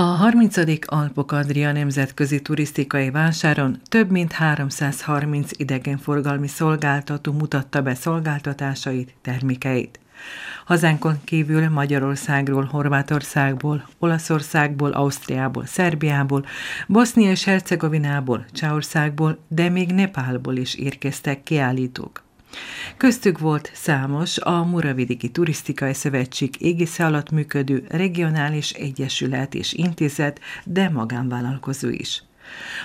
A 30. Alpok Adria nemzetközi turisztikai vásáron több mint 330 idegenforgalmi szolgáltató mutatta be szolgáltatásait, termékeit. Hazánkon kívül Magyarországról, Horvátországból, Olaszországból, Ausztriából, Szerbiából, Bosznia és Hercegovinából, Csehországból, de még Nepálból is érkeztek kiállítók. Köztük volt számos a Muravidiki Turisztikai Szövetség égisze alatt működő regionális egyesület és intézet, de magánvállalkozó is.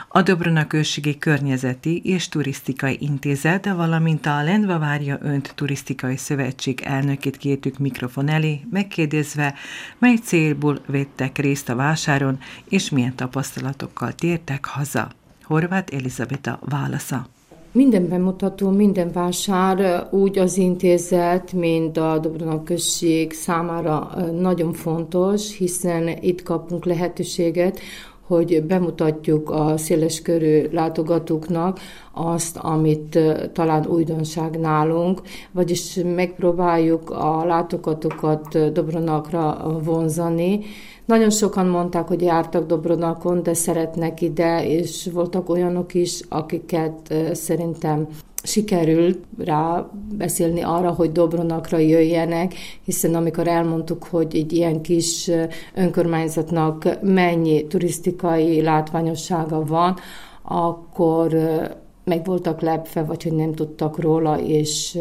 A Dobrona Községi Környezeti és Turisztikai Intézet, valamint a Lendvavárja Önt Turisztikai Szövetség elnökét kértük mikrofon elé, megkérdezve, mely célból vettek részt a vásáron, és milyen tapasztalatokkal tértek haza. Horváth Elizabeta válasza. Minden bemutató, minden vásár úgy az intézet, mint a Dobrona község számára nagyon fontos, hiszen itt kapunk lehetőséget, hogy bemutatjuk a széleskörű látogatóknak azt, amit talán újdonság nálunk, vagyis megpróbáljuk a látogatókat Dobronakra vonzani, nagyon sokan mondták, hogy jártak Dobronakon, de szeretnek ide, és voltak olyanok is, akiket szerintem sikerült rá beszélni arra, hogy Dobronakra jöjjenek, hiszen amikor elmondtuk, hogy egy ilyen kis önkormányzatnak mennyi turisztikai látványossága van, akkor meg voltak lepve, vagy hogy nem tudtak róla, és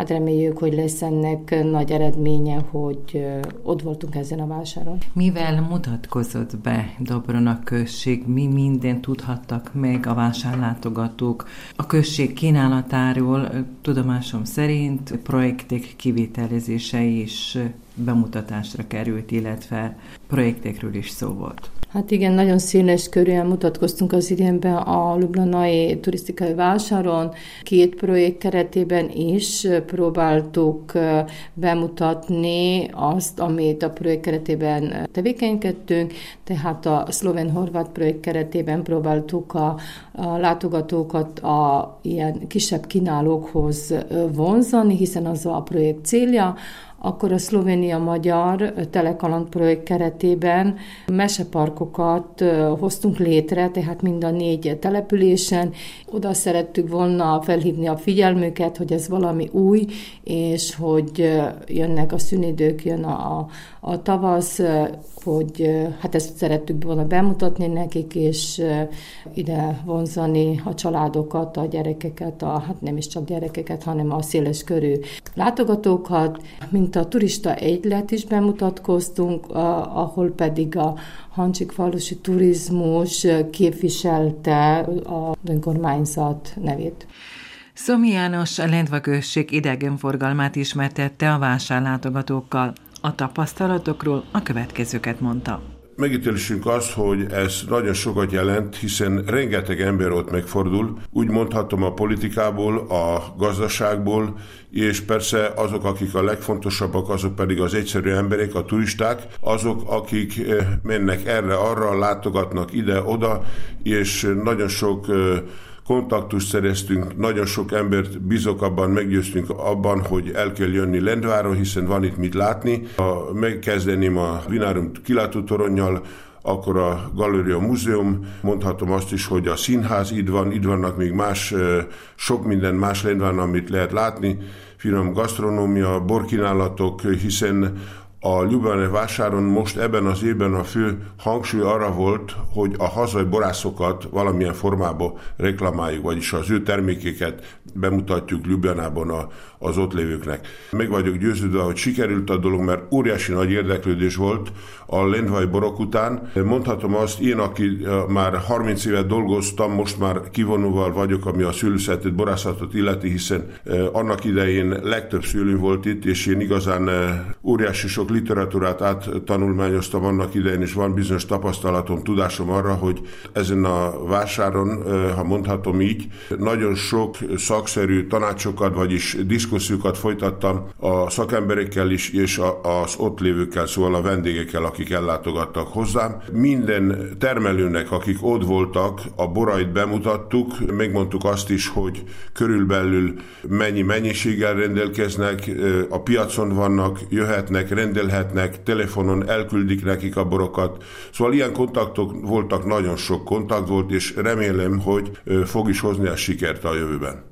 hát reméljük, hogy lesz ennek nagy eredménye, hogy ott voltunk ezen a vásáron. Mivel mutatkozott be Dobrona község? Mi minden tudhattak meg a vásárlátogatók? A község kínálatáról tudomásom szerint projektek kivitelezése is bemutatásra került, illetve projektekről is szó volt. Hát igen, nagyon színes körűen mutatkoztunk az idénben a Lublanai turisztikai vásáron. Két projekt keretében is próbáltuk bemutatni azt, amit a projekt keretében tevékenykedtünk, tehát a szlovén-horvát projekt keretében próbáltuk a, a látogatókat a ilyen kisebb kínálókhoz vonzani, hiszen az a projekt célja, akkor a Szlovénia-Magyar Telekaland projekt keretében meseparkokat hoztunk létre, tehát mind a négy településen. Oda szerettük volna felhívni a figyelmüket, hogy ez valami új, és hogy jönnek a szünidők, jön a, a tavasz, hogy hát ezt szerettük volna bemutatni nekik, és ide vonzani a családokat, a gyerekeket, a, hát nem is csak gyerekeket, hanem a széles körű látogatókat, mint a turista egylet is bemutatkoztunk, ahol pedig a Hancsik falusi turizmus képviselte a önkormányzat nevét. Szomi János a Lendva község idegenforgalmát ismertette a vásárlátogatókkal. A tapasztalatokról a következőket mondta. Megítélésünk az, hogy ez nagyon sokat jelent, hiszen rengeteg ember ott megfordul, úgy mondhatom a politikából, a gazdaságból, és persze azok, akik a legfontosabbak, azok pedig az egyszerű emberek, a turisták, azok, akik eh, mennek erre, arra, látogatnak ide-oda, és nagyon sok eh, kontaktust szereztünk, nagyon sok embert bízok abban, meggyőztünk abban, hogy el kell jönni Lendváron, hiszen van itt mit látni. Ha megkezdeném a Vinárum kilátótoronnyal, akkor a Galéria Múzeum, mondhatom azt is, hogy a színház itt van, itt vannak még más, sok minden más Lendván, amit lehet látni, finom gasztronómia, borkínálatok, hiszen a Ljubljana vásáron most ebben az évben a fő hangsúly arra volt, hogy a hazai borászokat valamilyen formában reklamáljuk, vagyis az ő termékeket bemutatjuk Ljubljanában a, az ott lévőknek. Meg vagyok győződve, hogy sikerült a dolog, mert óriási nagy érdeklődés volt a lendvai borok után. Mondhatom azt, én, aki már 30 évet dolgoztam, most már kivonóval vagyok, ami a szülőszetét, borászatot illeti, hiszen annak idején legtöbb szülő volt itt, és én igazán óriási sok literatúrát áttanulmányoztam annak idején, és van bizonyos tapasztalatom, tudásom arra, hogy ezen a vásáron, ha mondhatom így, nagyon sok szakszerű tanácsokat, vagyis diszkusziókat folytattam a szakemberekkel is, és az ott lévőkkel, szóval a vendégekkel, akik ellátogattak hozzám. Minden termelőnek, akik ott voltak, a borait bemutattuk, megmondtuk azt is, hogy körülbelül mennyi mennyiséggel rendelkeznek, a piacon vannak, jöhetnek, rendelkeznek, megrendelhetnek, telefonon elküldik nekik a borokat. Szóval ilyen kontaktok voltak, nagyon sok kontakt volt, és remélem, hogy fog is hozni a sikert a jövőben.